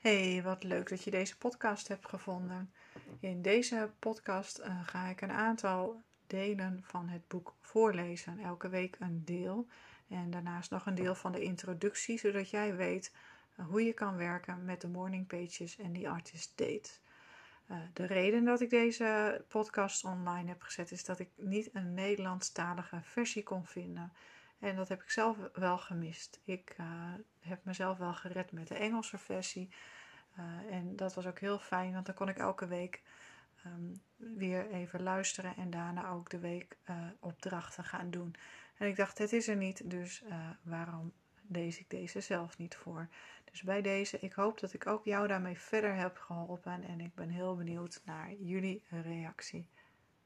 Hey, wat leuk dat je deze podcast hebt gevonden. In deze podcast uh, ga ik een aantal delen van het boek voorlezen. Elke week een deel. En daarnaast nog een deel van de introductie, zodat jij weet uh, hoe je kan werken met de morning pages en die artist dates. Uh, de reden dat ik deze podcast online heb gezet is dat ik niet een Nederlandstalige versie kon vinden. En dat heb ik zelf wel gemist. Ik uh, heb mezelf wel gered met de Engelse versie. Uh, en dat was ook heel fijn, want dan kon ik elke week um, weer even luisteren en daarna ook de week uh, opdrachten gaan doen. En ik dacht, het is er niet, dus waarom lees ik deze zelf niet voor? Dus bij deze, ik hoop dat ik ook jou daarmee verder heb geholpen en ik ben heel benieuwd naar jullie reactie.